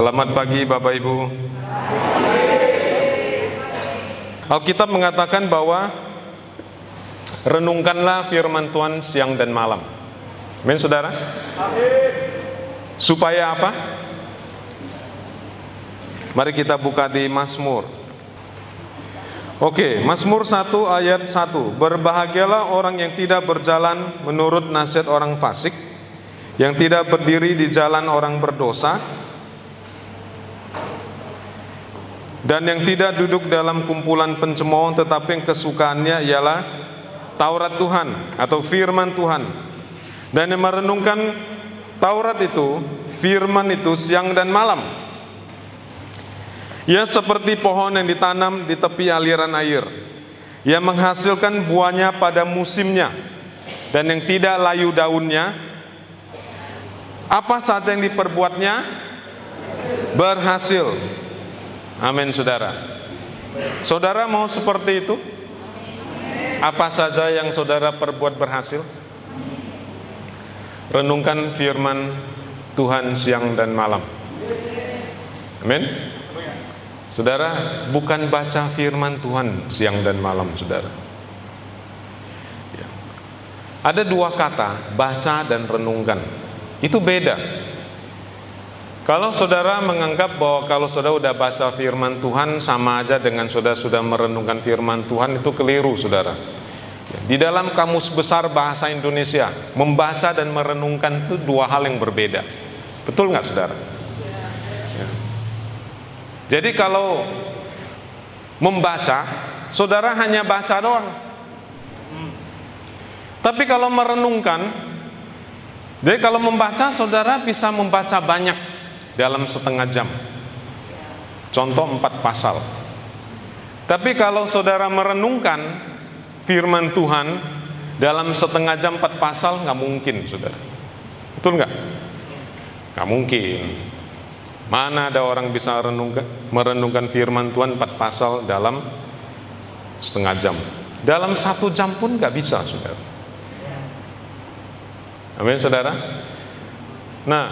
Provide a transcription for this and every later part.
Selamat pagi Bapak Ibu. Alkitab mengatakan bahwa renungkanlah firman Tuhan siang dan malam. Amin Saudara? Supaya apa? Mari kita buka di Mazmur. Oke, Mazmur 1 ayat 1. Berbahagialah orang yang tidak berjalan menurut nasihat orang fasik, yang tidak berdiri di jalan orang berdosa, dan yang tidak duduk dalam kumpulan pencemooh tetapi yang kesukaannya ialah Taurat Tuhan atau firman Tuhan. Dan yang merenungkan Taurat itu, firman itu siang dan malam. Ia seperti pohon yang ditanam di tepi aliran air. Ia menghasilkan buahnya pada musimnya dan yang tidak layu daunnya. Apa saja yang diperbuatnya berhasil. Amin, saudara. Saudara mau seperti itu? Apa saja yang saudara perbuat berhasil? Renungkan firman Tuhan siang dan malam. Amin. Saudara, bukan baca firman Tuhan siang dan malam, saudara. Ya. Ada dua kata, baca dan renungkan. Itu beda. Kalau saudara menganggap bahwa kalau saudara sudah baca firman Tuhan sama aja dengan saudara sudah merenungkan firman Tuhan itu keliru, saudara. Ya, di dalam kamus besar bahasa Indonesia, membaca dan merenungkan itu dua hal yang berbeda. Betul nggak, saudara? Jadi kalau membaca, saudara hanya baca doang. Tapi kalau merenungkan, jadi kalau membaca, saudara bisa membaca banyak dalam setengah jam. Contoh empat pasal. Tapi kalau saudara merenungkan firman Tuhan dalam setengah jam empat pasal, nggak mungkin, saudara. Betul nggak? Nggak mungkin. Mana ada orang bisa renungkan, merenungkan firman Tuhan empat pasal dalam setengah jam. Dalam satu jam pun nggak bisa, saudara. Amin, saudara. Nah,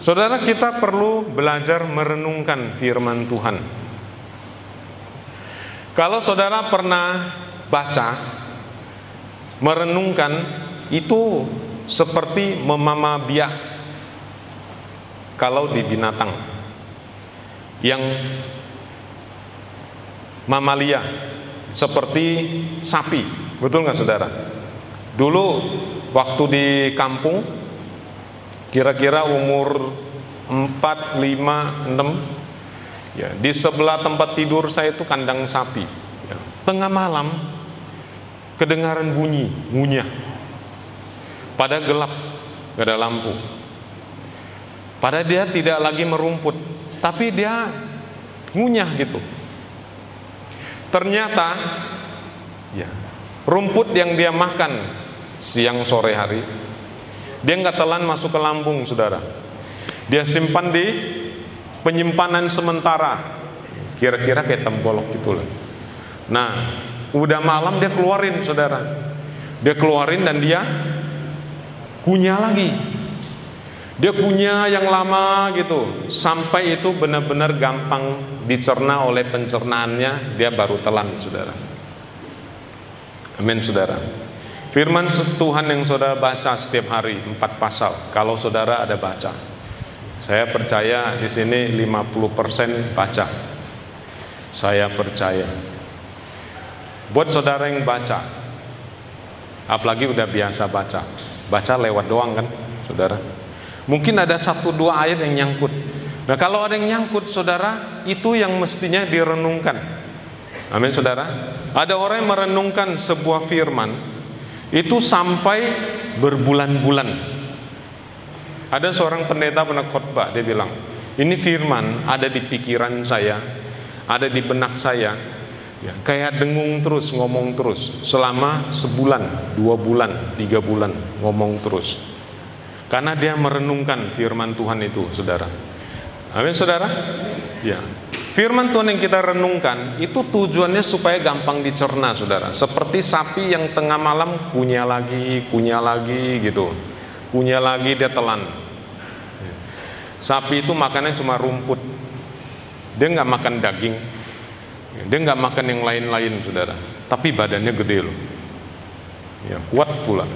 saudara kita perlu belajar merenungkan firman Tuhan. Kalau saudara pernah baca, merenungkan itu seperti memama biak kalau di binatang yang mamalia seperti sapi, betul nggak saudara? Dulu waktu di kampung kira-kira umur 4, 5, 6 ya, di sebelah tempat tidur saya itu kandang sapi ya. tengah malam kedengaran bunyi, ngunyah pada gelap, gak ada lampu Padahal dia tidak lagi merumput, tapi dia ngunyah gitu. Ternyata ya, rumput yang dia makan siang sore hari dia nggak telan masuk ke lambung, saudara. Dia simpan di penyimpanan sementara, kira-kira kayak tembolok gitu loh. Nah, udah malam dia keluarin, saudara. Dia keluarin dan dia kunyah lagi dia punya yang lama gitu, sampai itu benar-benar gampang dicerna oleh pencernaannya, dia baru telan, saudara. Amin, saudara. Firman Tuhan yang saudara baca setiap hari, empat pasal, kalau saudara ada baca. Saya percaya di sini 50% baca. Saya percaya. Buat saudara yang baca, apalagi udah biasa baca, baca lewat doang kan, saudara Mungkin ada satu dua ayat yang nyangkut. Nah kalau ada yang nyangkut saudara, itu yang mestinya direnungkan. Amin saudara. Ada orang yang merenungkan sebuah firman, itu sampai berbulan-bulan. Ada seorang pendeta pernah khotbah, dia bilang, ini firman ada di pikiran saya, ada di benak saya, ya, kayak dengung terus, ngomong terus, selama sebulan, dua bulan, tiga bulan, ngomong terus. Karena dia merenungkan firman Tuhan itu, saudara. Amin, saudara? Ya. Firman Tuhan yang kita renungkan itu tujuannya supaya gampang dicerna, saudara. Seperti sapi yang tengah malam kunyah lagi, kunyah lagi gitu. Kunyah lagi dia telan. Sapi itu makannya cuma rumput. Dia nggak makan daging. Dia nggak makan yang lain-lain, saudara. Tapi badannya gede loh. Ya, kuat pula.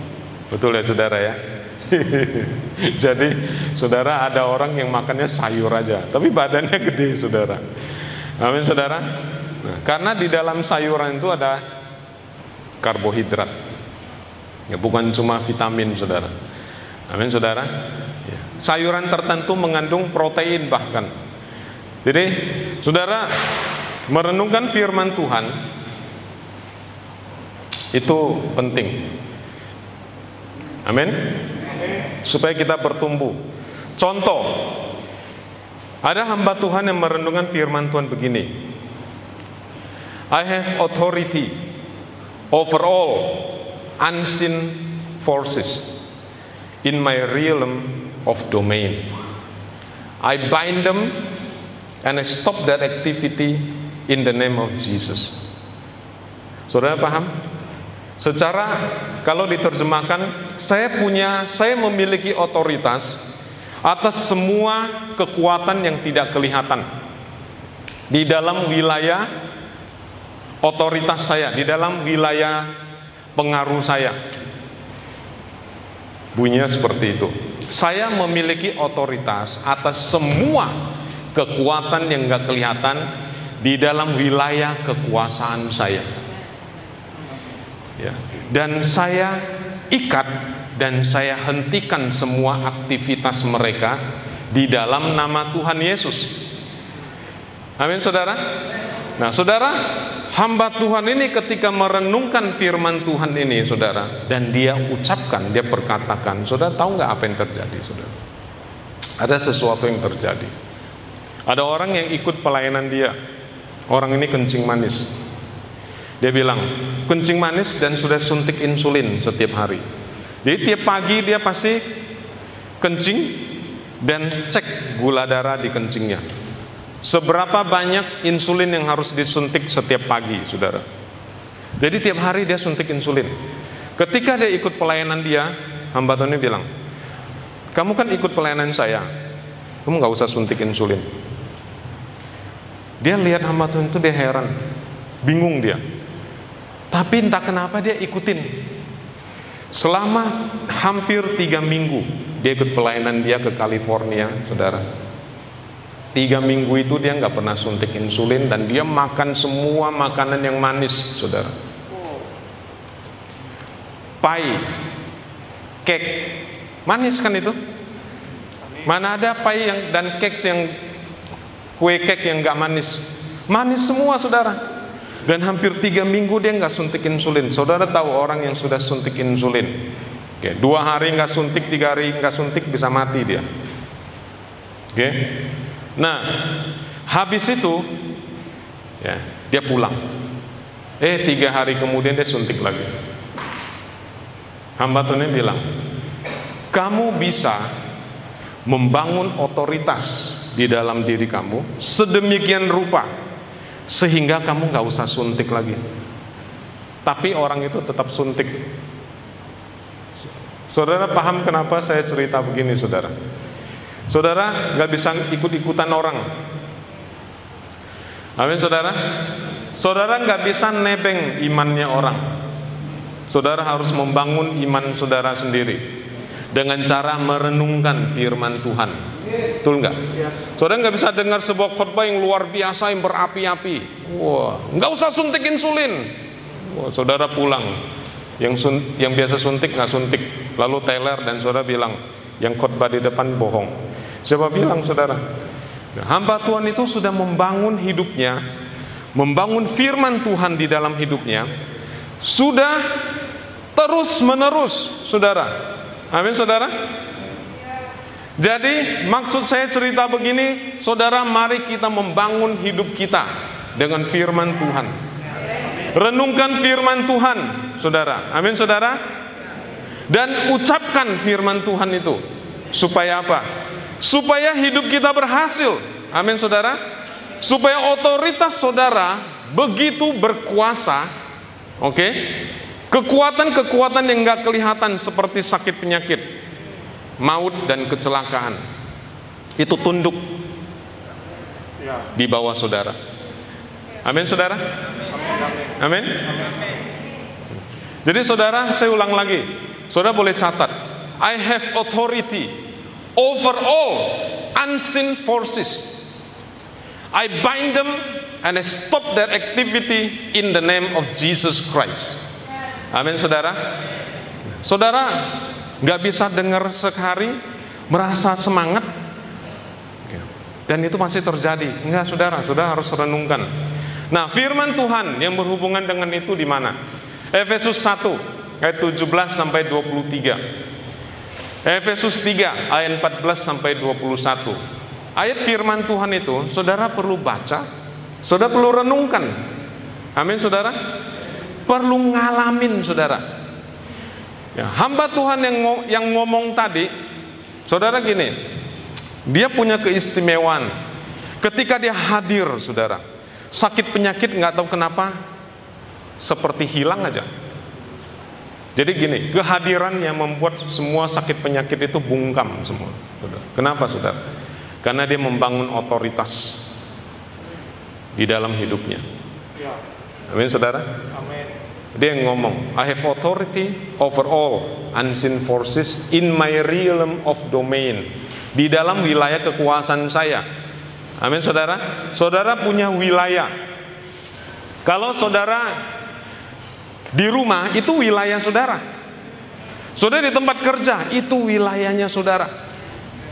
Betul ya, saudara ya. Jadi, saudara ada orang yang makannya sayur aja, tapi badannya gede, saudara. Amin, saudara. Nah, karena di dalam sayuran itu ada karbohidrat. Ya, bukan cuma vitamin, saudara. Amin, saudara. Ya. Sayuran tertentu mengandung protein bahkan. Jadi, saudara merenungkan firman Tuhan itu penting. Amin. Supaya kita bertumbuh. Contoh, ada hamba Tuhan yang merenungkan firman Tuhan begini. I have authority over all unseen forces in my realm of domain. I bind them and I stop that activity in the name of Jesus. Saudara paham? Secara kalau diterjemahkan, saya punya, saya memiliki otoritas atas semua kekuatan yang tidak kelihatan di dalam wilayah otoritas saya, di dalam wilayah pengaruh saya. Bunyinya seperti itu. Saya memiliki otoritas atas semua kekuatan yang nggak kelihatan di dalam wilayah kekuasaan saya ya. dan saya ikat dan saya hentikan semua aktivitas mereka di dalam nama Tuhan Yesus. Amin, saudara. Nah, saudara, hamba Tuhan ini ketika merenungkan firman Tuhan ini, saudara, dan dia ucapkan, dia perkatakan, saudara tahu nggak apa yang terjadi, saudara? Ada sesuatu yang terjadi. Ada orang yang ikut pelayanan dia. Orang ini kencing manis. Dia bilang, kencing manis dan sudah suntik insulin setiap hari. Jadi tiap pagi dia pasti kencing dan cek gula darah di kencingnya. Seberapa banyak insulin yang harus disuntik setiap pagi, saudara. Jadi tiap hari dia suntik insulin. Ketika dia ikut pelayanan dia, hamba Tuhan bilang, kamu kan ikut pelayanan saya, kamu nggak usah suntik insulin. Dia lihat hamba Tuhan itu dia heran, bingung dia. Tapi entah kenapa dia ikutin. Selama hampir tiga minggu dia ikut pelayanan dia ke California, saudara. Tiga minggu itu dia nggak pernah suntik insulin dan dia makan semua makanan yang manis, saudara. Pai, cake, manis kan itu? Mana ada pai yang dan cake yang kue cake yang nggak manis? Manis semua, saudara. Dan hampir tiga minggu dia nggak suntik insulin. Saudara tahu orang yang sudah suntik insulin, Oke, dua hari nggak suntik, tiga hari nggak suntik bisa mati dia. Oke, nah habis itu ya dia pulang. Eh tiga hari kemudian dia suntik lagi. Hamba Tuhan bilang, kamu bisa membangun otoritas di dalam diri kamu sedemikian rupa sehingga kamu nggak usah suntik lagi. Tapi orang itu tetap suntik. Saudara paham kenapa saya cerita begini, saudara? Saudara nggak bisa ikut-ikutan orang. Amin, saudara. Saudara nggak bisa nebeng imannya orang. Saudara harus membangun iman saudara sendiri dengan cara merenungkan firman Tuhan. Betul nggak? Saudara nggak bisa dengar sebuah khotbah yang luar biasa yang berapi-api. Wah, nggak usah suntik insulin. Wah, saudara pulang. Yang sun, yang biasa suntik nggak suntik. Lalu teler dan saudara bilang yang khotbah di depan bohong. Siapa bilang saudara? Nah, hamba Tuhan itu sudah membangun hidupnya, membangun firman Tuhan di dalam hidupnya, sudah terus menerus, saudara Amin saudara. Jadi maksud saya cerita begini, saudara mari kita membangun hidup kita dengan firman Tuhan. Renungkan firman Tuhan, saudara. Amin saudara. Dan ucapkan firman Tuhan itu. Supaya apa? Supaya hidup kita berhasil. Amin saudara. Supaya otoritas saudara begitu berkuasa. Oke. Okay? Kekuatan-kekuatan yang nggak kelihatan seperti sakit penyakit, maut dan kecelakaan. itu tunduk di bawah saudara. Amin, saudara. Amin. Jadi, saudara, saya ulang lagi. Saudara boleh catat, I have authority over all unseen forces. I bind them and I stop their activity in the name of Jesus Christ. Amin, saudara. Saudara nggak bisa dengar sekali, merasa semangat, dan itu masih terjadi. Enggak, saudara, saudara harus renungkan. Nah, firman Tuhan yang berhubungan dengan itu di mana? Efesus 1 ayat 17 sampai 23. Efesus 3 ayat 14 sampai 21. Ayat firman Tuhan itu saudara perlu baca, saudara perlu renungkan. Amin, saudara. Perlu ngalamin, saudara. Ya, hamba Tuhan yang yang ngomong tadi, saudara gini, dia punya keistimewaan. Ketika dia hadir, saudara, sakit penyakit nggak tahu kenapa seperti hilang aja. Jadi gini, kehadiran yang membuat semua sakit penyakit itu bungkam semua. Kenapa, saudara? Karena dia membangun otoritas di dalam hidupnya. Amin, saudara. Amin. Dia yang ngomong, I have authority over all unseen forces in my realm of domain. Di dalam wilayah kekuasaan saya. Amin saudara. Saudara punya wilayah. Kalau saudara di rumah itu wilayah saudara. Saudara di tempat kerja itu wilayahnya saudara.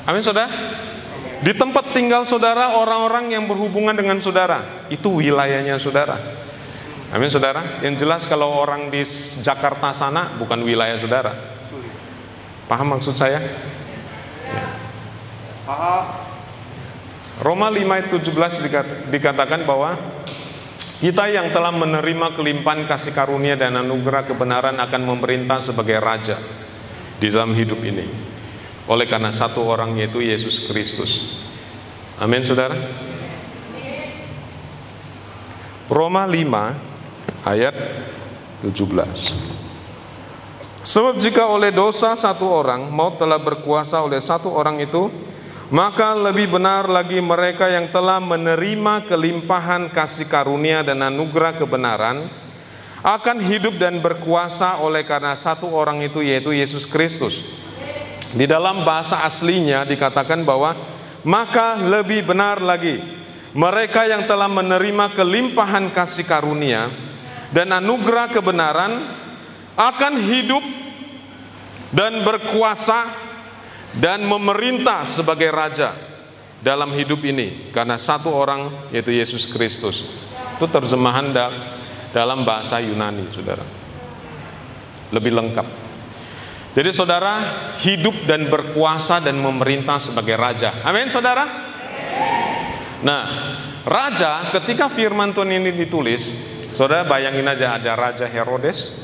Amin saudara. Di tempat tinggal saudara orang-orang yang berhubungan dengan saudara itu wilayahnya saudara. Amin saudara. Yang jelas kalau orang di Jakarta sana bukan wilayah saudara. Paham maksud saya? Ya. Roma 5 ayat 17 dikatakan bahwa kita yang telah menerima kelimpahan kasih karunia dan anugerah kebenaran akan memerintah sebagai raja di dalam hidup ini. Oleh karena satu orang yaitu Yesus Kristus. Amin saudara. Roma 5 ayat 17. Sebab jika oleh dosa satu orang maut telah berkuasa oleh satu orang itu, maka lebih benar lagi mereka yang telah menerima kelimpahan kasih karunia dan anugerah kebenaran akan hidup dan berkuasa oleh karena satu orang itu yaitu Yesus Kristus. Di dalam bahasa aslinya dikatakan bahwa maka lebih benar lagi mereka yang telah menerima kelimpahan kasih karunia dan anugerah kebenaran akan hidup dan berkuasa dan memerintah sebagai raja dalam hidup ini karena satu orang yaitu Yesus Kristus. Itu terjemahan dalam bahasa Yunani, Saudara. Lebih lengkap. Jadi saudara hidup dan berkuasa dan memerintah sebagai raja. Amin, saudara. Nah, raja ketika firman Tuhan ini ditulis, Saudara bayangin aja ada Raja Herodes,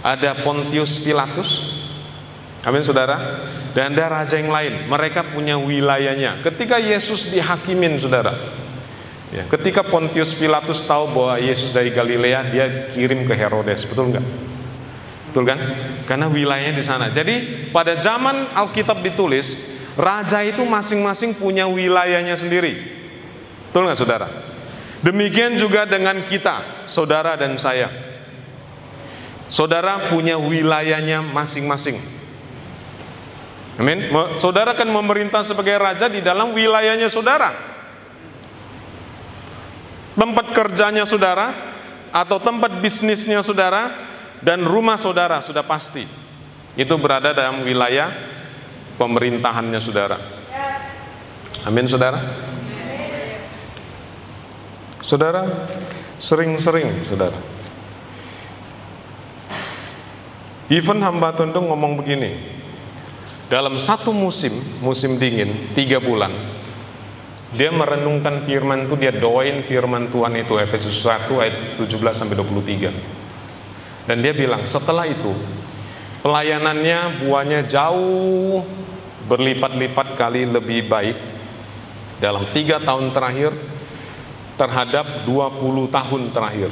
ada Pontius Pilatus, amin saudara, dan ada raja yang lain. Mereka punya wilayahnya. Ketika Yesus dihakimin, saudara, ya, ketika Pontius Pilatus tahu bahwa Yesus dari Galilea, dia kirim ke Herodes, betul nggak? Betul kan? Karena wilayahnya di sana. Jadi pada zaman Alkitab ditulis, raja itu masing-masing punya wilayahnya sendiri. Betul nggak saudara? Demikian juga dengan kita, saudara dan saya. Saudara punya wilayahnya masing-masing. Amin. Saudara akan memerintah sebagai raja di dalam wilayahnya saudara. Tempat kerjanya saudara atau tempat bisnisnya saudara dan rumah saudara sudah pasti. Itu berada dalam wilayah pemerintahannya saudara. Amin saudara. Saudara, sering-sering saudara. Even hamba Tuhan ngomong begini, dalam satu musim, musim dingin, tiga bulan, dia merenungkan firman itu, dia doain firman Tuhan itu, Efesus 1 ayat 17 sampai 23. Dan dia bilang, setelah itu, pelayanannya buahnya jauh berlipat-lipat kali lebih baik dalam tiga tahun terakhir terhadap 20 tahun terakhir.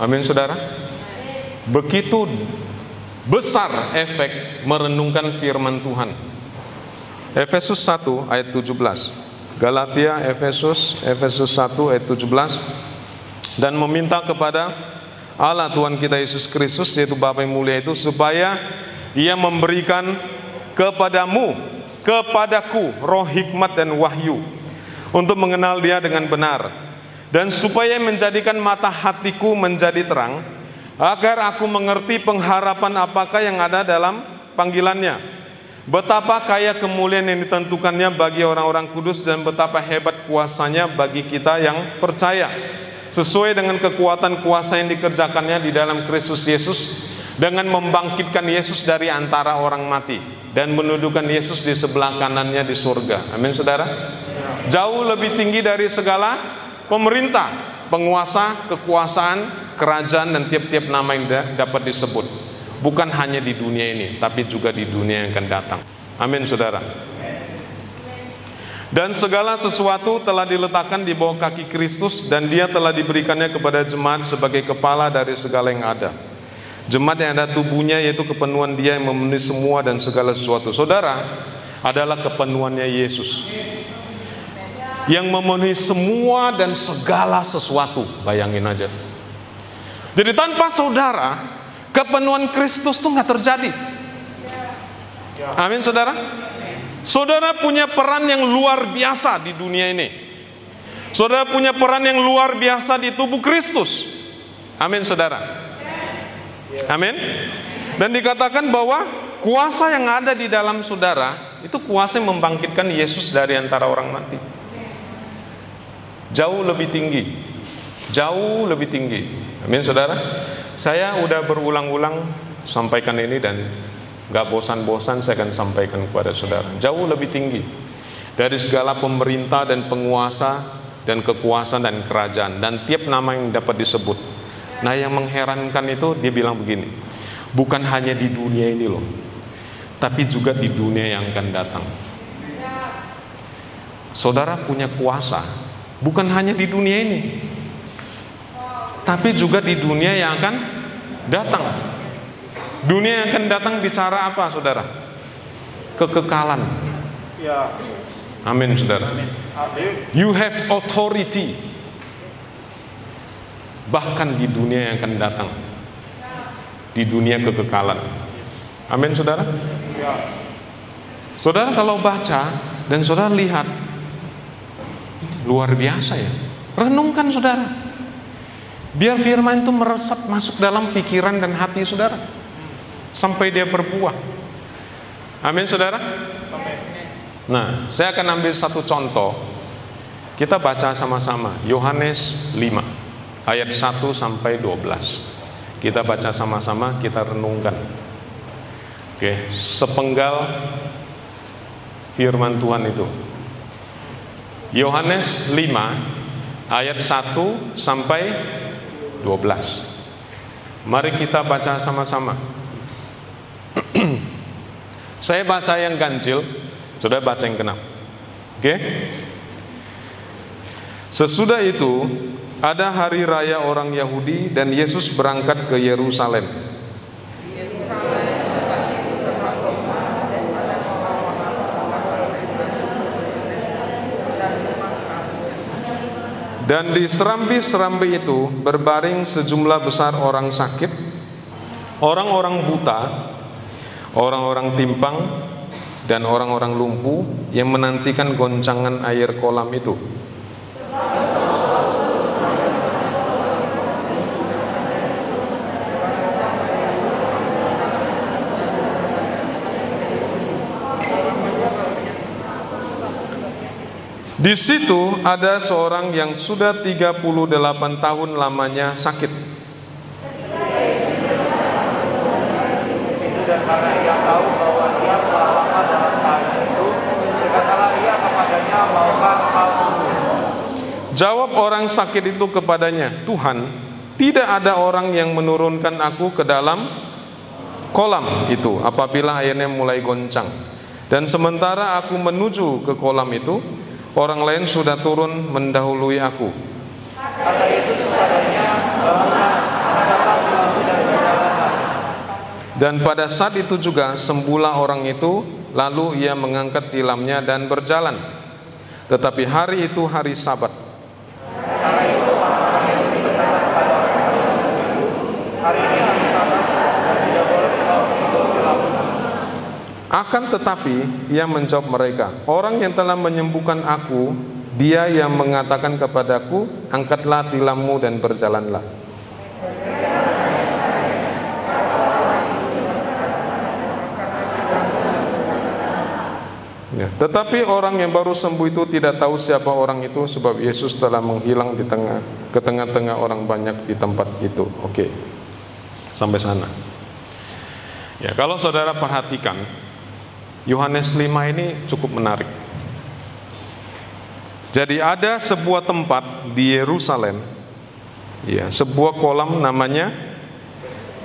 Amin saudara. Begitu besar efek merenungkan firman Tuhan. Efesus 1 ayat 17. Galatia, Efesus, Efesus 1 ayat 17 dan meminta kepada Allah Tuhan kita Yesus Kristus yaitu Bapa yang mulia itu supaya ia memberikan kepadamu, kepadaku roh hikmat dan wahyu untuk mengenal Dia dengan benar dan supaya menjadikan mata hatiku menjadi terang agar aku mengerti pengharapan apakah yang ada dalam panggilannya Betapa kaya kemuliaan yang ditentukannya bagi orang-orang kudus dan betapa hebat kuasanya bagi kita yang percaya. Sesuai dengan kekuatan kuasa yang dikerjakannya di dalam Kristus Yesus dengan membangkitkan Yesus dari antara orang mati dan menundukkan Yesus di sebelah kanannya di surga. Amin saudara. Jauh lebih tinggi dari segala pemerintah, penguasa, kekuasaan, kerajaan dan tiap-tiap nama yang dapat disebut bukan hanya di dunia ini, tapi juga di dunia yang akan datang. Amin, saudara. Dan segala sesuatu telah diletakkan di bawah kaki Kristus dan dia telah diberikannya kepada jemaat sebagai kepala dari segala yang ada. Jemaat yang ada tubuhnya yaitu kepenuhan dia yang memenuhi semua dan segala sesuatu. Saudara adalah kepenuhannya Yesus. Yang memenuhi semua dan segala sesuatu. Bayangin aja. Jadi tanpa saudara, Kepenuhan Kristus itu nggak terjadi. Amin, saudara. Saudara punya peran yang luar biasa di dunia ini. Saudara punya peran yang luar biasa di tubuh Kristus. Amin, saudara. Amin. Dan dikatakan bahwa kuasa yang ada di dalam saudara itu kuasa yang membangkitkan Yesus dari antara orang mati. Jauh lebih tinggi. Jauh lebih tinggi. Amin, saudara. Saya udah berulang-ulang sampaikan ini dan gak bosan-bosan saya akan sampaikan kepada saudara. Jauh lebih tinggi dari segala pemerintah dan penguasa dan kekuasaan dan kerajaan dan tiap nama yang dapat disebut. Nah yang mengherankan itu dia bilang begini, bukan hanya di dunia ini loh, tapi juga di dunia yang akan datang. Saudara punya kuasa, bukan hanya di dunia ini, tapi juga di dunia yang akan datang. Dunia yang akan datang bicara apa, saudara? Kekekalan. Ya. Amin, saudara. You have authority. Bahkan di dunia yang akan datang. Di dunia kekekalan. Amin, saudara. Saudara kalau baca dan saudara lihat, luar biasa ya. Renungkan saudara. Biar firman itu meresap masuk dalam pikiran dan hati saudara. Sampai dia berbuah. Amin saudara. Nah, saya akan ambil satu contoh. Kita baca sama-sama Yohanes 5 ayat 1 sampai 12. Kita baca sama-sama, kita renungkan. Oke, sepenggal firman Tuhan itu. Yohanes 5 ayat 1 sampai 12. Mari kita baca sama-sama. Saya baca yang ganjil, sudah baca yang genap. Oke? Sesudah itu ada hari raya orang Yahudi dan Yesus berangkat ke Yerusalem. Dan di serambi-serambi itu berbaring sejumlah besar orang sakit, orang-orang buta, orang-orang timpang, dan orang-orang lumpuh yang menantikan goncangan air kolam itu. Di situ ada seorang yang sudah 38 tahun lamanya sakit. Jawab orang sakit itu kepadanya, Tuhan, tidak ada orang yang menurunkan aku ke dalam kolam itu apabila airnya mulai goncang. Dan sementara aku menuju ke kolam itu, Orang lain sudah turun mendahului aku. Dan pada saat itu juga sembuhlah orang itu lalu ia mengangkat tilamnya dan berjalan. Tetapi hari itu hari Sabat. Akan tetapi ia menjawab mereka, orang yang telah menyembuhkan aku, dia yang mengatakan kepadaku, angkatlah tilammu dan berjalanlah. Ya, tetapi orang yang baru sembuh itu tidak tahu siapa orang itu sebab Yesus telah menghilang di tengah ke tengah-tengah orang banyak di tempat itu. Oke. Sampai sana. Ya, kalau saudara perhatikan Yohanes 5 ini cukup menarik. Jadi ada sebuah tempat di Yerusalem ya, sebuah kolam namanya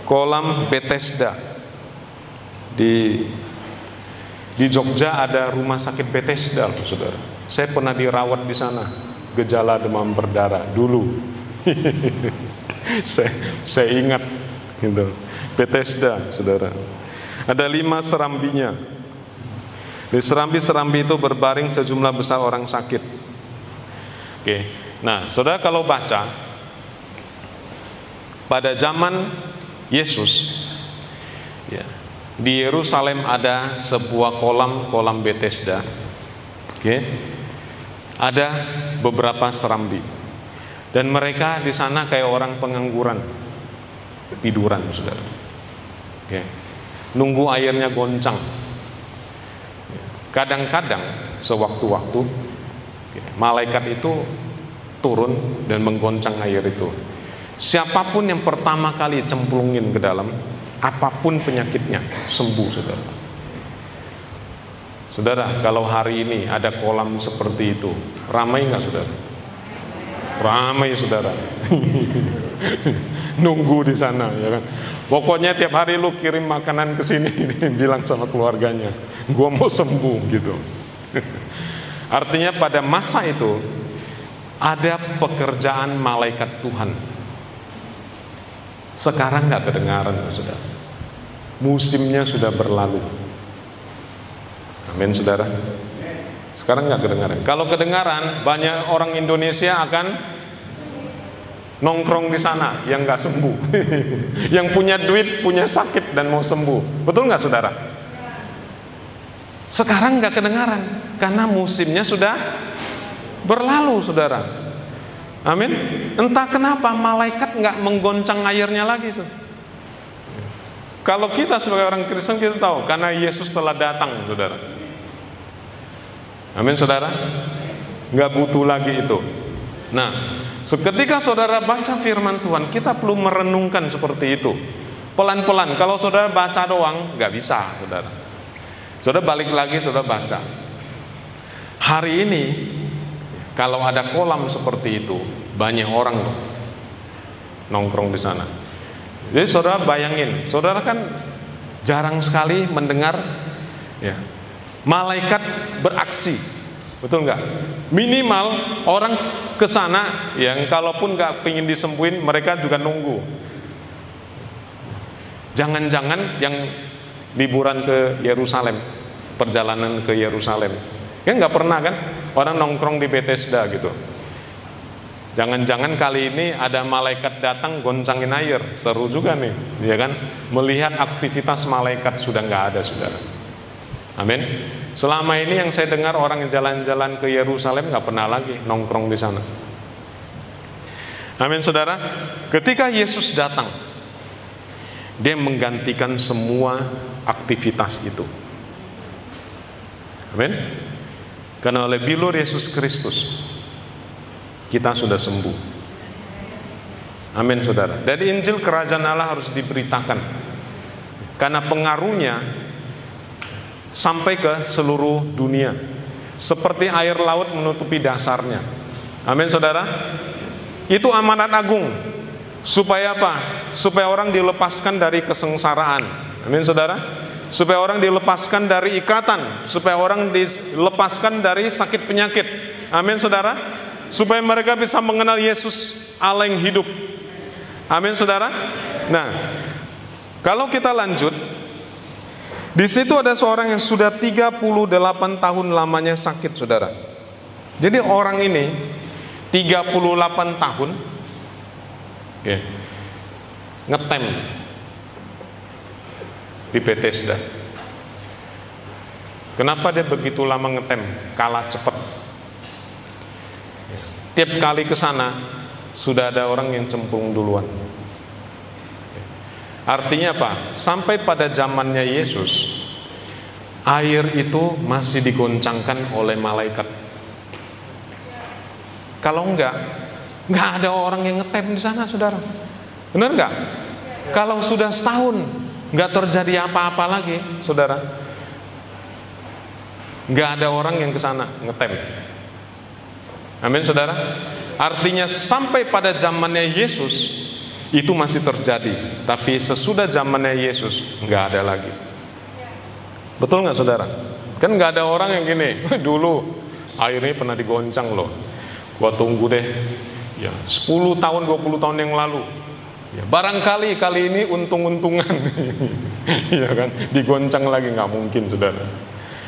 kolam Bethesda. Di di Jogja ada rumah sakit Bethesda, saudara. Saya pernah dirawat di sana, gejala demam berdarah dulu. saya, saya ingat, gitu. Bethesda, saudara. Ada lima serambinya. Di serambi-serambi itu berbaring sejumlah besar orang sakit. Oke, nah, saudara kalau baca pada zaman Yesus, ya, di Yerusalem ada sebuah kolam kolam Bethesda. Oke. Ada beberapa serambi. Dan mereka di sana kayak orang pengangguran. Tiduran, Saudara. Oke. Nunggu airnya goncang. Kadang-kadang sewaktu-waktu malaikat itu turun dan menggoncang air itu. Siapa pun yang pertama kali cemplungin ke dalam apa pun penyakitnya sembuh saudara. Saudara kalau hari ini ada kolam seperti itu ramai nggak saudara? Ramai saudara nunggu di sana ya kan pokoknya tiap hari lu kirim makanan ke sini bilang sama keluarganya gua mau sembuh gitu artinya pada masa itu ada pekerjaan malaikat Tuhan sekarang nggak kedengaran, saudara. Musimnya sudah berlalu. Amin, saudara. Sekarang nggak kedengaran. Kalau kedengaran, banyak orang Indonesia akan nongkrong di sana yang nggak sembuh, yang punya duit, punya sakit dan mau sembuh. Betul nggak, saudara? Sekarang nggak kedengaran karena musimnya sudah berlalu, saudara. Amin. Entah kenapa malaikat nggak menggoncang airnya lagi. So. Kalau kita sebagai orang Kristen kita tahu karena Yesus telah datang, saudara. Amin, saudara. Nggak butuh lagi itu. Nah, seketika saudara baca firman Tuhan, kita perlu merenungkan seperti itu. Pelan-pelan. Kalau saudara baca doang, nggak bisa, saudara. Saudara balik lagi, saudara baca. Hari ini kalau ada kolam seperti itu, banyak orang loh nongkrong di sana. Jadi saudara bayangin, saudara kan jarang sekali mendengar ya malaikat beraksi, betul nggak? Minimal orang ke sana yang kalaupun nggak pingin disembuhin, mereka juga nunggu. Jangan-jangan yang liburan ke Yerusalem, perjalanan ke Yerusalem, kan nggak pernah kan? orang nongkrong di Bethesda gitu. Jangan-jangan kali ini ada malaikat datang goncangin air, seru juga nih, ya kan? Melihat aktivitas malaikat sudah nggak ada, saudara. Amin. Selama ini yang saya dengar orang jalan-jalan ke Yerusalem nggak pernah lagi nongkrong di sana. Amin, saudara. Ketika Yesus datang, dia menggantikan semua aktivitas itu. Amin. Karena oleh bilur Yesus Kristus kita sudah sembuh. Amin saudara. Dari Injil kerajaan Allah harus diberitakan. Karena pengaruhnya sampai ke seluruh dunia. Seperti air laut menutupi dasarnya. Amin saudara. Itu amanat agung. Supaya apa? Supaya orang dilepaskan dari kesengsaraan. Amin saudara supaya orang dilepaskan dari ikatan, supaya orang dilepaskan dari sakit penyakit. Amin, saudara. Supaya mereka bisa mengenal Yesus, Allah yang hidup. Amin, saudara. Nah, kalau kita lanjut, Di situ ada seorang yang sudah 38 tahun lamanya sakit, saudara. Jadi orang ini 38 tahun okay, ngetem di Bethesda. Kenapa dia begitu lama ngetem? Kalah cepat. Tiap kali ke sana sudah ada orang yang cemplung duluan. Artinya apa? Sampai pada zamannya Yesus, air itu masih digoncangkan oleh malaikat. Kalau enggak, enggak ada orang yang ngetem di sana, saudara. Benar enggak? Kalau sudah setahun, enggak terjadi apa-apa lagi, saudara. Enggak ada orang yang ke sana ngetem. Amin, saudara. Artinya sampai pada zamannya Yesus, itu masih terjadi. Tapi sesudah zamannya Yesus nggak ada lagi. Betul nggak saudara? Kan nggak ada orang yang gini. Dulu airnya pernah digoncang loh. Gua tunggu deh. Ya 10 tahun 20 tahun yang lalu. Ya, barangkali kali ini untung-untungan. ya kan digoncang lagi nggak mungkin saudara.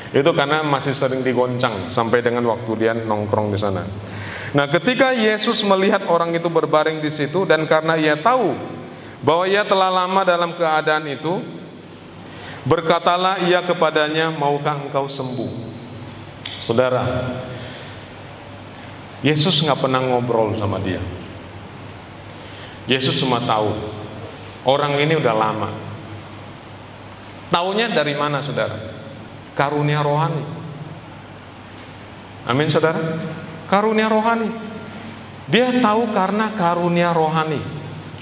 Itu karena masih sering digoncang sampai dengan waktu dia nongkrong di sana. Nah, ketika Yesus melihat orang itu berbaring di situ dan karena ia tahu bahwa ia telah lama dalam keadaan itu, berkatalah ia kepadanya, "Maukah engkau sembuh?" Saudara, Yesus nggak pernah ngobrol sama dia. Yesus cuma tahu orang ini udah lama. Taunya dari mana, saudara? Karunia rohani. Amin, saudara karunia rohani. Dia tahu karena karunia rohani,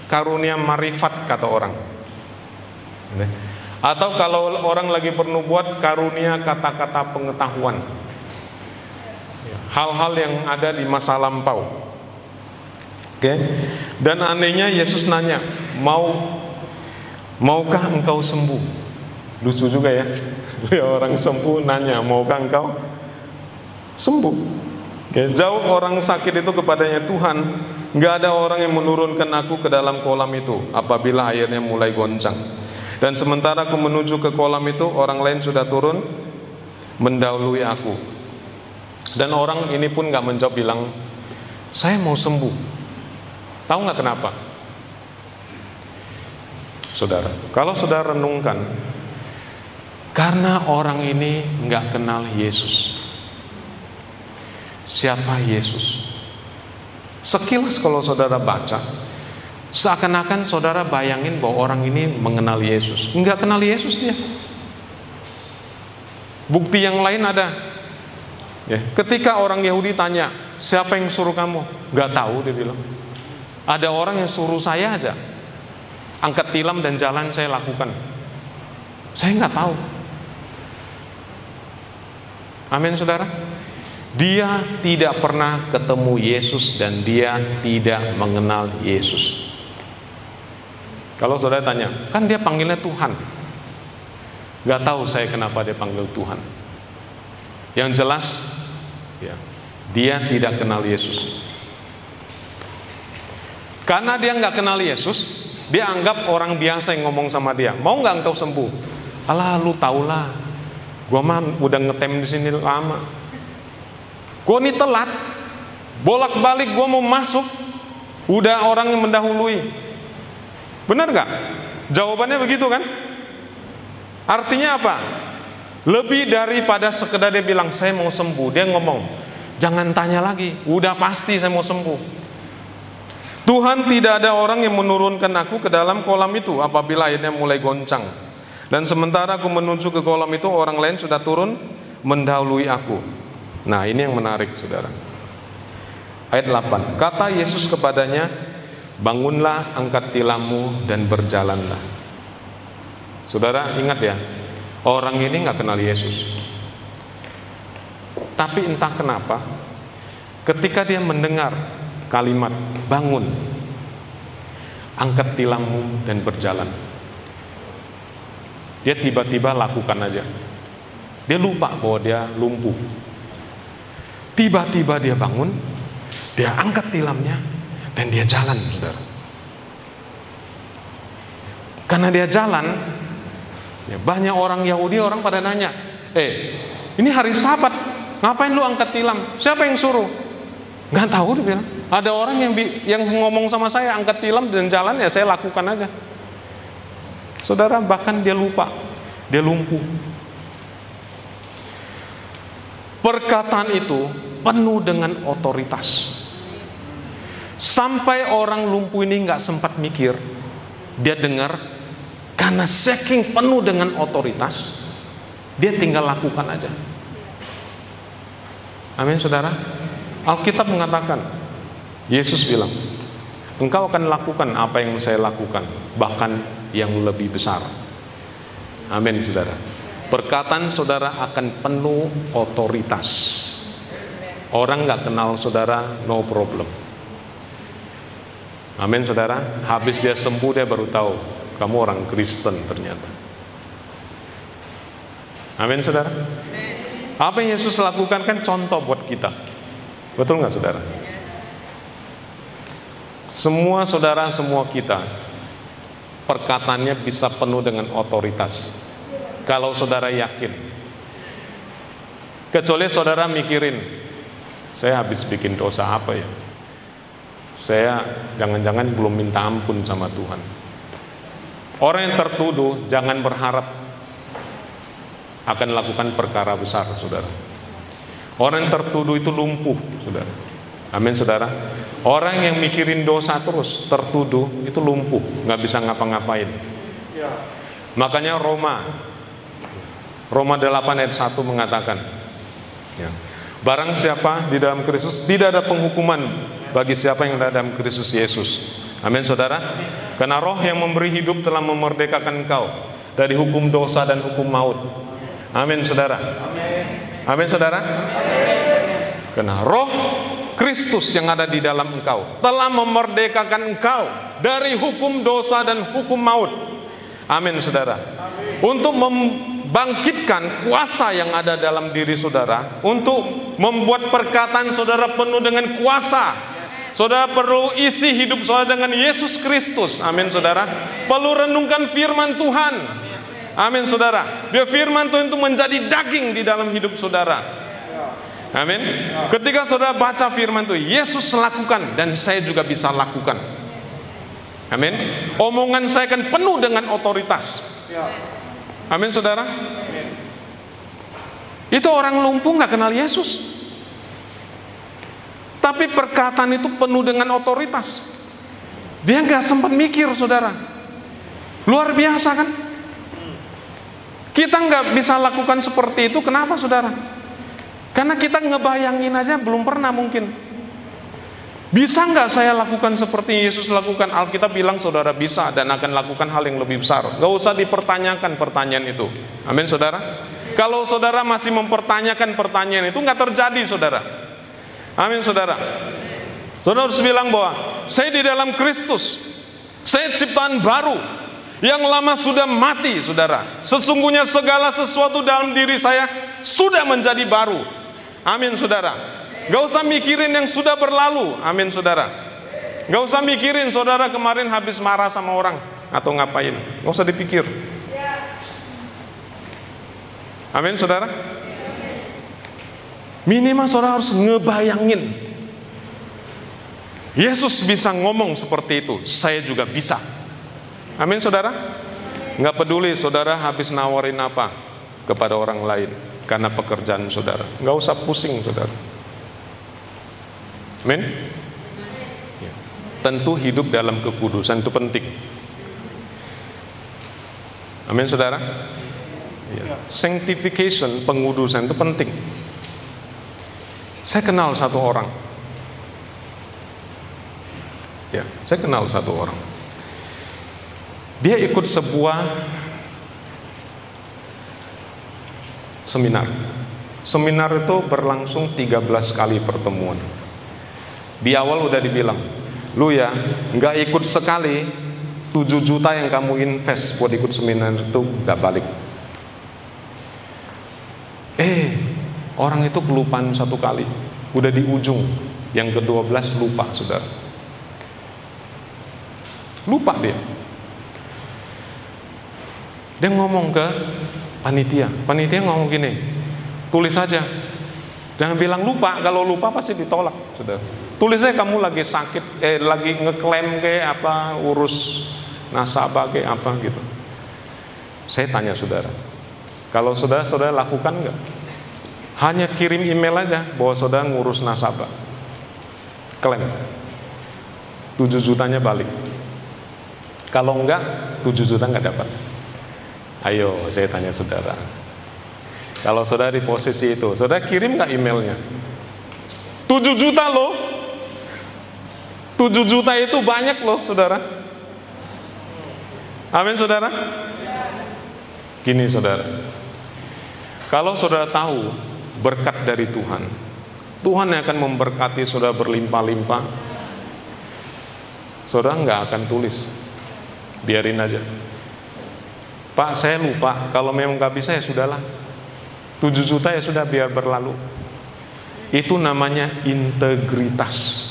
karunia marifat kata orang. Atau kalau orang lagi perlu buat karunia kata-kata pengetahuan. Hal-hal yang ada di masa lampau. Oke. Dan anehnya Yesus nanya, "Mau maukah engkau sembuh?" Lucu juga ya. Orang sembuh nanya, "Maukah engkau sembuh?" Oke, jauh orang sakit itu kepadanya Tuhan, nggak ada orang yang menurunkan aku ke dalam kolam itu apabila airnya mulai goncang. Dan sementara aku menuju ke kolam itu, orang lain sudah turun mendahului aku. Dan orang ini pun nggak menjawab bilang, saya mau sembuh. Tahu nggak kenapa? Saudara, kalau saudara renungkan, karena orang ini nggak kenal Yesus siapa Yesus. Sekilas kalau saudara baca, seakan-akan saudara bayangin bahwa orang ini mengenal Yesus. Enggak kenal Yesus dia. Bukti yang lain ada. Ya, ketika orang Yahudi tanya, siapa yang suruh kamu? Enggak tahu dia bilang. Ada orang yang suruh saya aja. Angkat tilam dan jalan saya lakukan. Saya nggak tahu. Amin saudara. Dia tidak pernah ketemu Yesus dan dia tidak mengenal Yesus. Kalau saudara tanya, kan dia panggilnya Tuhan. Gak tahu saya kenapa dia panggil Tuhan. Yang jelas, ya, dia tidak kenal Yesus. Karena dia nggak kenal Yesus, dia anggap orang biasa yang ngomong sama dia. Mau nggak engkau sembuh? Alah, lu taulah. Gua mah udah ngetem di sini lama Gue ini telat, bolak-balik gue mau masuk, udah orang yang mendahului. Benar gak? Jawabannya begitu kan? Artinya apa? Lebih daripada sekedar dia bilang saya mau sembuh, dia ngomong, jangan tanya lagi, udah pasti saya mau sembuh. Tuhan tidak ada orang yang menurunkan aku ke dalam kolam itu apabila airnya mulai goncang. Dan sementara aku menuju ke kolam itu, orang lain sudah turun mendahului aku. Nah, ini yang menarik, Saudara. Ayat 8. Kata Yesus kepadanya, "Bangunlah, angkat tilammu dan berjalanlah." Saudara, ingat ya, orang ini nggak kenal Yesus. Tapi entah kenapa, ketika dia mendengar kalimat bangun, angkat tilammu dan berjalan. Dia tiba-tiba lakukan aja. Dia lupa bahwa dia lumpuh. Tiba-tiba dia bangun, dia angkat tilamnya, dan dia jalan, saudara. Karena dia jalan, Ya, banyak orang Yahudi orang pada nanya, eh ini hari Sabat, ngapain lu angkat tilam? Siapa yang suruh? Gak tahu dia bilang. Ada orang yang yang ngomong sama saya angkat tilam dan jalan ya saya lakukan aja. Saudara bahkan dia lupa, dia lumpuh. Perkataan itu penuh dengan otoritas. Sampai orang lumpuh ini nggak sempat mikir, dia dengar karena saking penuh dengan otoritas, dia tinggal lakukan aja. Amin, saudara. Alkitab mengatakan, Yesus bilang, engkau akan lakukan apa yang saya lakukan, bahkan yang lebih besar. Amin, saudara. Perkataan saudara akan penuh otoritas. Orang nggak kenal saudara, no problem. Amin saudara. Habis dia sembuh dia baru tahu kamu orang Kristen ternyata. Amin saudara. Apa yang Yesus lakukan kan contoh buat kita. Betul nggak saudara? Semua saudara, semua kita perkataannya bisa penuh dengan otoritas. Kalau saudara yakin. Kecuali saudara mikirin, saya habis bikin dosa apa ya? saya jangan-jangan belum minta ampun sama Tuhan. Orang yang tertuduh jangan berharap akan lakukan perkara besar, saudara. Orang yang tertuduh itu lumpuh, saudara. Amin, saudara. Orang yang mikirin dosa terus tertuduh itu lumpuh, nggak bisa ngapa-ngapain. Ya. Makanya Roma, Roma 8 ayat 1 mengatakan, ya, barang siapa di dalam Kristus tidak ada penghukuman bagi siapa yang ada dalam Kristus Yesus. Amin saudara. Karena roh yang memberi hidup telah memerdekakan engkau dari hukum dosa dan hukum maut. Amin saudara. Amin saudara. Karena roh Kristus yang ada di dalam engkau telah memerdekakan engkau dari hukum dosa dan hukum maut. Amin saudara. Untuk membangkitkan kuasa yang ada dalam diri saudara untuk membuat perkataan saudara penuh dengan kuasa Saudara perlu isi hidup saudara dengan Yesus Kristus. Amin saudara. Perlu renungkan firman Tuhan. Amin saudara. Biar firman Tuhan itu menjadi daging di dalam hidup saudara. Amin. Ketika saudara baca firman Tuhan, Yesus lakukan dan saya juga bisa lakukan. Amin. Omongan saya akan penuh dengan otoritas. Amin saudara. Itu orang lumpuh nggak kenal Yesus. Tapi perkataan itu penuh dengan otoritas. Dia nggak sempat mikir, saudara. Luar biasa kan? Kita nggak bisa lakukan seperti itu. Kenapa, saudara? Karena kita ngebayangin aja belum pernah mungkin. Bisa nggak saya lakukan seperti Yesus lakukan? Alkitab bilang saudara bisa dan akan lakukan hal yang lebih besar. Gak usah dipertanyakan pertanyaan itu. Amin saudara. Kalau saudara masih mempertanyakan pertanyaan itu nggak terjadi saudara. Amin saudara. Saudara harus bilang bahwa saya di dalam Kristus. Saya ciptaan baru. Yang lama sudah mati saudara. Sesungguhnya segala sesuatu dalam diri saya sudah menjadi baru. Amin saudara. Gak usah mikirin yang sudah berlalu. Amin saudara. Gak usah mikirin saudara kemarin habis marah sama orang. Atau ngapain. Gak usah dipikir. Amin saudara. Minimal saudara harus ngebayangin. Yesus bisa ngomong seperti itu, saya juga bisa. Amin saudara? Nggak peduli saudara habis nawarin apa kepada orang lain karena pekerjaan saudara. Nggak usah pusing saudara. Amin? Ya. Tentu hidup dalam kekudusan itu penting. Amin saudara? Ya. Sanctification, pengudusan itu penting. Saya kenal satu orang. Ya, saya kenal satu orang. Dia ikut sebuah seminar. Seminar itu berlangsung 13 kali pertemuan. Di awal udah dibilang, lu ya nggak ikut sekali 7 juta yang kamu invest buat ikut seminar itu nggak balik. Eh, Orang itu kelupaan satu kali, udah di ujung, yang ke-12 lupa, saudara. Lupa dia. Dia ngomong ke panitia. Panitia ngomong gini, tulis saja. Jangan bilang lupa, kalau lupa pasti ditolak, sudah. Tulis aja kamu lagi sakit, eh lagi ngeklaim ke apa, urus nasabah ke apa gitu. Saya tanya saudara, kalau saudara-saudara lakukan nggak? Hanya kirim email aja bahwa saudara ngurus nasabah. Klaim. 7 jutanya balik. Kalau enggak, 7 juta enggak dapat. Ayo, saya tanya saudara. Kalau saudara di posisi itu, saudara kirim nggak emailnya? 7 juta loh. 7 juta itu banyak loh, saudara. Amin, saudara. Gini, saudara. Kalau saudara tahu berkat dari Tuhan, Tuhan yang akan memberkati saudara berlimpah-limpah, saudara nggak akan tulis, biarin aja. Pak, saya lupa. Kalau memang nggak bisa ya sudahlah. 7 juta ya sudah biar berlalu. Itu namanya integritas.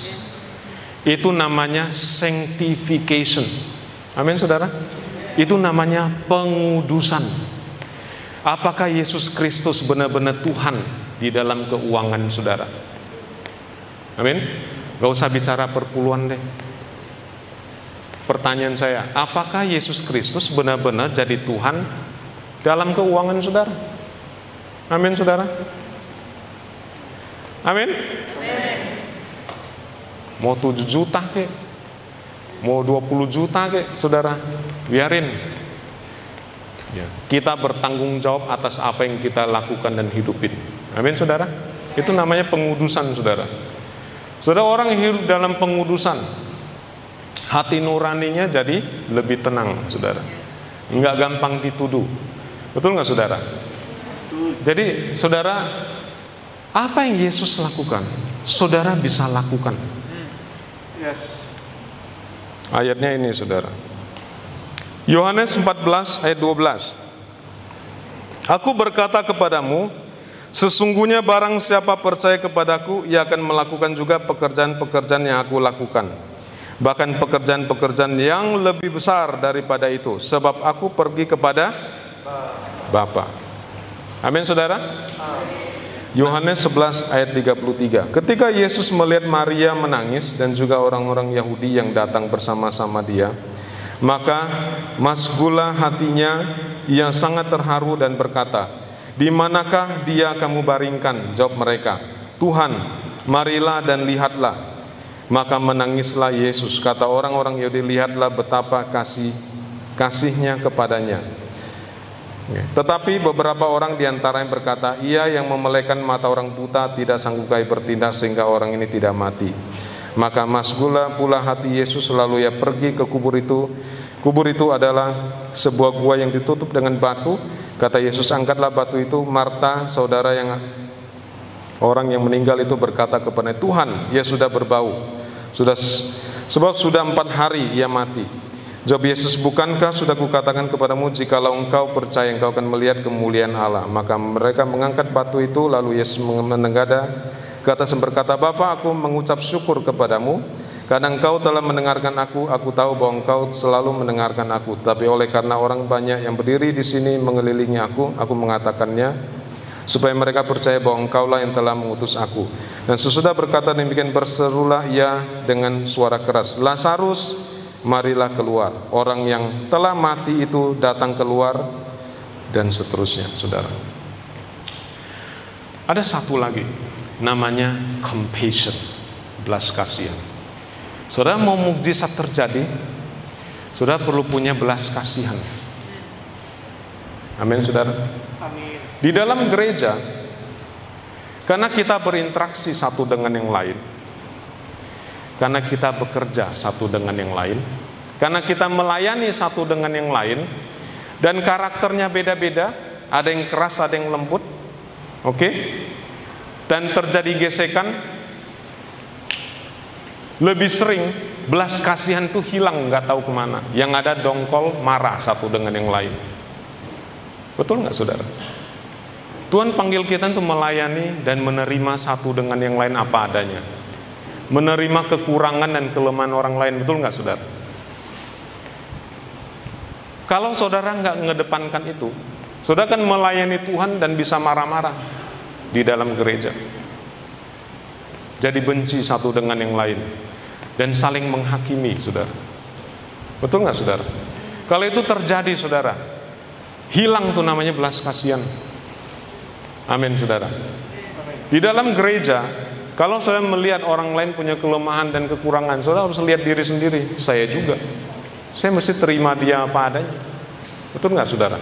Itu namanya sanctification. Amin saudara. Itu namanya pengudusan. Apakah Yesus Kristus benar-benar Tuhan di dalam keuangan saudara? Amin. Gak usah bicara perpuluhan deh. Pertanyaan saya, apakah Yesus Kristus benar-benar jadi Tuhan dalam keuangan saudara? Amin saudara. Amin. Mau 7 juta ke? Mau 20 juta ke saudara? Biarin. Ya. Kita bertanggung jawab atas apa yang kita lakukan dan hidupin. Amin saudara. Itu namanya pengudusan saudara. Saudara orang hidup dalam pengudusan, hati nuraninya jadi lebih tenang saudara. Enggak gampang dituduh. Betul nggak saudara? Jadi saudara, apa yang Yesus lakukan, saudara bisa lakukan. Yes. Ayatnya ini saudara. Yohanes 14 ayat 12. Aku berkata kepadamu, sesungguhnya barang siapa percaya kepadaku, ia akan melakukan juga pekerjaan-pekerjaan yang aku lakukan. Bahkan pekerjaan-pekerjaan yang lebih besar daripada itu, sebab aku pergi kepada Bapa. Amin saudara? Yohanes 11 ayat 33. Ketika Yesus melihat Maria menangis dan juga orang-orang Yahudi yang datang bersama-sama dia, maka masgula hatinya yang sangat terharu dan berkata, "Di manakah dia kamu baringkan?" Jawab mereka, "Tuhan, marilah dan lihatlah." Maka menangislah Yesus. Kata orang-orang Yahudi, "Lihatlah betapa kasih kasihnya kepadanya." Ya. Tetapi beberapa orang di antara yang berkata, ia yang memelekan mata orang buta tidak sanggup kaya bertindak sehingga orang ini tidak mati. Maka masgula pula hati Yesus lalu ia pergi ke kubur itu. Kubur itu adalah sebuah gua yang ditutup dengan batu. Kata Yesus, angkatlah batu itu. Marta, saudara yang orang yang meninggal itu berkata kepada Tuhan, ia sudah berbau. Sudah sebab sudah empat hari ia mati. Jawab Yesus, bukankah sudah kukatakan kepadamu jikalau engkau percaya engkau akan melihat kemuliaan Allah. Maka mereka mengangkat batu itu lalu Yesus menenggada ke atas dan berkata, Bapa aku mengucap syukur kepadamu karena engkau telah mendengarkan aku, aku tahu bahwa engkau selalu mendengarkan aku. Tapi oleh karena orang banyak yang berdiri di sini mengelilingi aku, aku mengatakannya supaya mereka percaya bahwa engkaulah yang telah mengutus aku. Dan sesudah berkata demikian berserulah ia dengan suara keras, Lazarus marilah keluar. Orang yang telah mati itu datang keluar dan seterusnya, saudara. Ada satu lagi, namanya compassion, belas kasihan. Saudara mau mukjizat terjadi, saudara perlu punya belas kasihan. Amin, saudara. Amin. Di dalam gereja, karena kita berinteraksi satu dengan yang lain, karena kita bekerja satu dengan yang lain, karena kita melayani satu dengan yang lain, dan karakternya beda-beda, ada yang keras, ada yang lembut, oke, dan terjadi gesekan, lebih sering belas kasihan itu hilang, nggak tahu ke mana, yang ada dongkol, marah satu dengan yang lain, betul nggak saudara? Tuhan panggil kita untuk melayani dan menerima satu dengan yang lain apa adanya menerima kekurangan dan kelemahan orang lain betul nggak saudara? Kalau saudara nggak ngedepankan itu, saudara kan melayani Tuhan dan bisa marah-marah di dalam gereja. Jadi benci satu dengan yang lain dan saling menghakimi, saudara. Betul nggak, saudara? Kalau itu terjadi, saudara, hilang tuh namanya belas kasihan. Amin, saudara. Di dalam gereja, kalau saya melihat orang lain punya kelemahan dan kekurangan, saudara harus lihat diri sendiri. Saya juga. Saya mesti terima dia apa adanya. Betul nggak, saudara?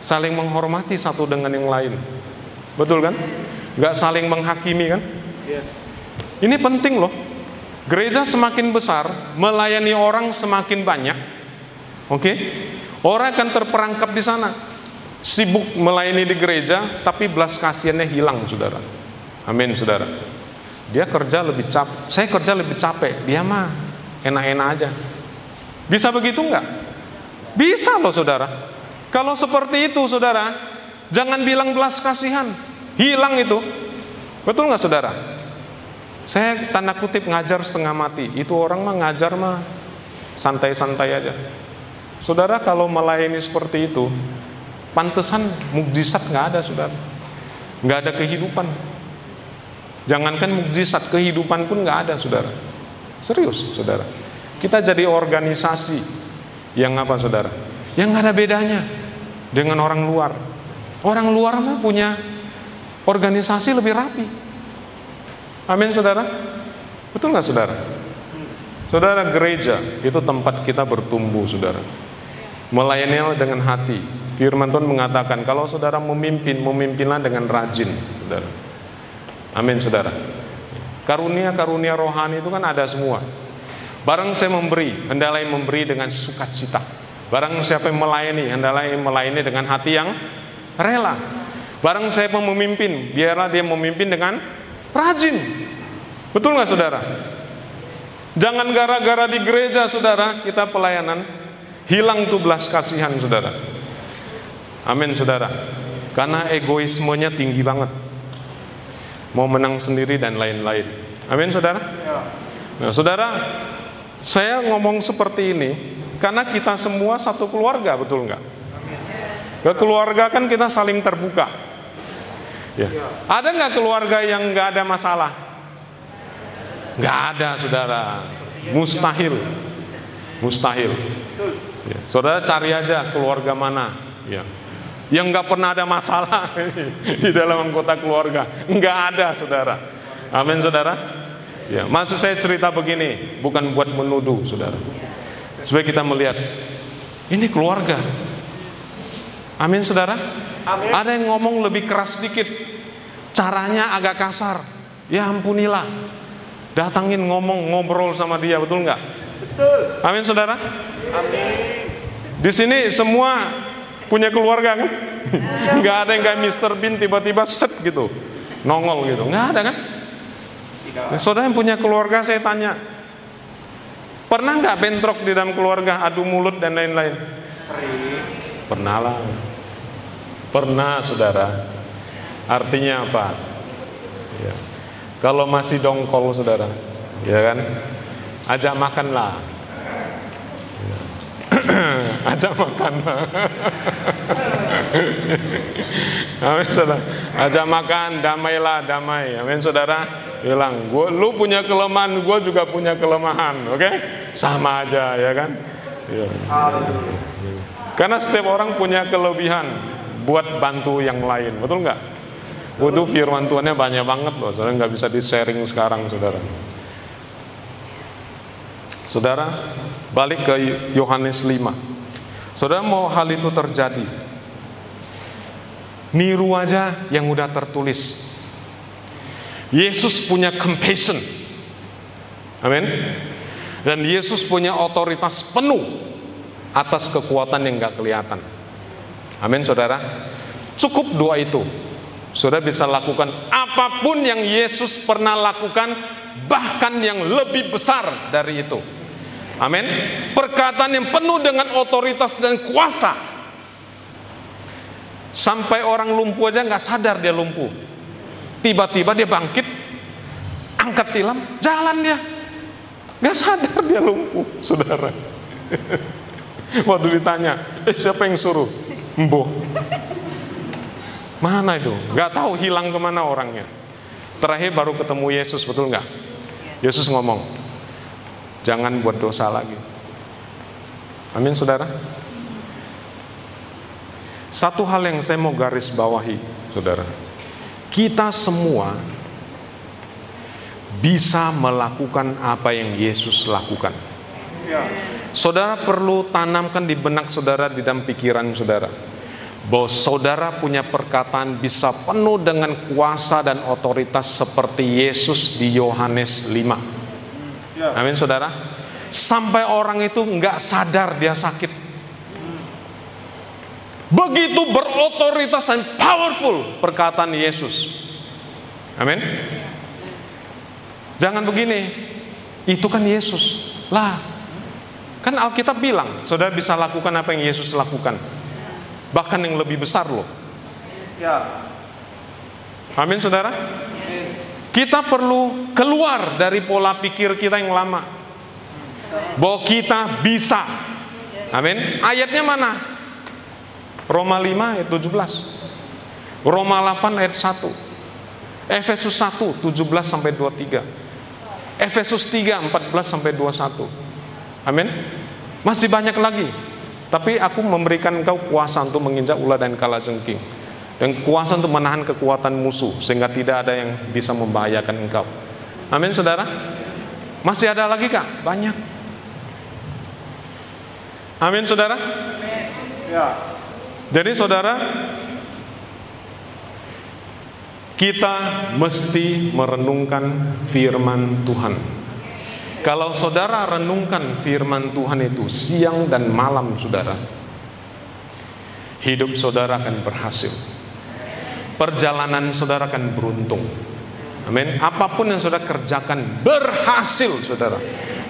Saling menghormati satu dengan yang lain. Betul kan? Nggak saling menghakimi kan? Yes. Ini penting loh. Gereja semakin besar, melayani orang semakin banyak. Oke? Orang akan terperangkap di sana. Sibuk melayani di gereja, tapi belas kasihannya hilang, saudara. Amin, saudara. Dia kerja lebih capek, saya kerja lebih capek, dia mah enak-enak aja. Bisa begitu enggak? Bisa loh, saudara. Kalau seperti itu, saudara, jangan bilang belas kasihan, hilang itu. Betul nggak, saudara? Saya tanda kutip ngajar setengah mati. Itu orang mah ngajar mah santai-santai aja. Saudara kalau melayani seperti itu, pantesan mukjizat nggak ada, saudara. Nggak ada kehidupan. Jangankan mukjizat, kehidupan pun nggak ada, saudara. Serius, saudara. Kita jadi organisasi yang apa, saudara? Yang nggak ada bedanya dengan orang luar. Orang luar mah punya organisasi lebih rapi. Amin saudara Betul nggak saudara? Saudara gereja itu tempat kita bertumbuh saudara Melayani dengan hati Firman Tuhan mengatakan Kalau saudara memimpin, memimpinlah dengan rajin saudara Amin saudara Karunia-karunia rohani itu kan ada semua Barang saya memberi, hendaklah memberi dengan sukacita Barang siapa yang melayani, hendaklah melayani dengan hati yang rela Barang saya memimpin, biarlah dia memimpin dengan Rajin. Betul nggak saudara? Jangan gara-gara di gereja saudara kita pelayanan hilang tuh belas kasihan saudara. Amin saudara. Karena egoismenya tinggi banget. Mau menang sendiri dan lain-lain. Amin saudara. Nah saudara, saya ngomong seperti ini karena kita semua satu keluarga betul nggak? Ke keluarga kan kita saling terbuka. Ya. Ada nggak keluarga yang nggak ada masalah? Nggak ada, saudara. Mustahil, mustahil. Ya. Saudara cari aja keluarga mana, ya. Yang nggak pernah ada masalah di dalam anggota keluarga, nggak ada, saudara. Amin, saudara. Ya, maksud saya cerita begini, bukan buat menuduh, saudara. Supaya kita melihat, ini keluarga. Amin, saudara. Amin. Ada yang ngomong lebih keras sedikit, caranya agak kasar. Ya ampunilah. Datangin ngomong ngobrol sama dia, betul nggak? Betul. Amin saudara. Amin. Di sini semua punya keluarga kan? Nggak ada yang kayak Mr. Bean tiba-tiba set gitu, nongol gitu. Nggak ada kan? Nah, saudara yang punya keluarga saya tanya, pernah nggak bentrok di dalam keluarga, adu mulut dan lain-lain? Pernah lah. Pernah saudara. Artinya apa? Ya. Kalau masih dongkol saudara, ya kan? Ajak makanlah. Ya. Ajak makan. Amin saudara. Ajak makan, damailah, damai. Amin saudara. Bilang, gua, lu punya kelemahan, gue juga punya kelemahan, oke? Okay? Sama aja, ya kan? Ya. Karena setiap orang punya kelebihan buat bantu yang lain, betul nggak? Waduh firman Tuhannya banyak banget loh, saudara nggak bisa di sharing sekarang, saudara. Saudara, balik ke Yohanes 5. Saudara mau hal itu terjadi, niru aja yang udah tertulis. Yesus punya compassion. Amin. Dan Yesus punya otoritas penuh atas kekuatan yang gak kelihatan. Amin saudara. Cukup doa itu. Saudara bisa lakukan apa pun yang Yesus pernah lakukan, bahkan yang lebih besar dari itu. Amin. Perkataan yang penuh dengan otoritas dan kuasa. Sampai orang lumpuh aja nggak sadar dia lumpuh. Tiba-tiba dia bangkit, angkat tilam, jalan dia. Nggak sadar dia lumpuh, saudara. Waktu ditanya, eh siapa yang suruh? Embo. Mana itu? Gak tahu hilang ke mana orangnya. Terakhir baru ketemu Yesus, betul nggak? Yesus ngomong, jangan buat dosa lagi. Amin, saudara. Satu hal yang saya mau garis bawahi, saudara. Kita semua bisa melakukan apa yang Yesus lakukan. Ya. Saudara perlu tanamkan di benak saudara di dalam pikiran saudara bahwa saudara punya perkataan bisa penuh dengan kuasa dan otoritas seperti Yesus di Yohanes 5. Ya. Amin saudara. Sampai orang itu nggak sadar dia sakit. Begitu berotoritas dan powerful perkataan Yesus. Amin. Jangan begini. Itu kan Yesus. Lah, kan Alkitab bilang, saudara bisa lakukan apa yang Yesus lakukan. Bahkan yang lebih besar loh. Ya. Amin saudara. Kita perlu keluar dari pola pikir kita yang lama. Bahwa kita bisa. Amin. Ayatnya mana? Roma 5 ayat 17. Roma 8 ayat 1. Efesus 1 17 sampai 23. Efesus 3 14 sampai 21. Amin. Masih banyak lagi. Tapi aku memberikan engkau kuasa untuk menginjak ular dan kalajengking dan kuasa untuk menahan kekuatan musuh sehingga tidak ada yang bisa membahayakan engkau. Amin, saudara. Masih ada lagi kak? Banyak. Amin, saudara. Ya. Jadi saudara, kita mesti merenungkan firman Tuhan. Kalau saudara renungkan firman Tuhan itu siang dan malam saudara, hidup saudara akan berhasil. Perjalanan saudara akan beruntung. Amin. Apa pun yang saudara kerjakan berhasil saudara.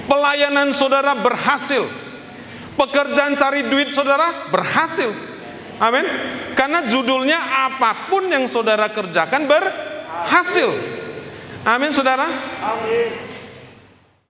Pelayanan saudara berhasil. Pekerjaan cari duit saudara berhasil. Amin. Karena judulnya apa pun yang saudara kerjakan berhasil. Amin saudara. Amin.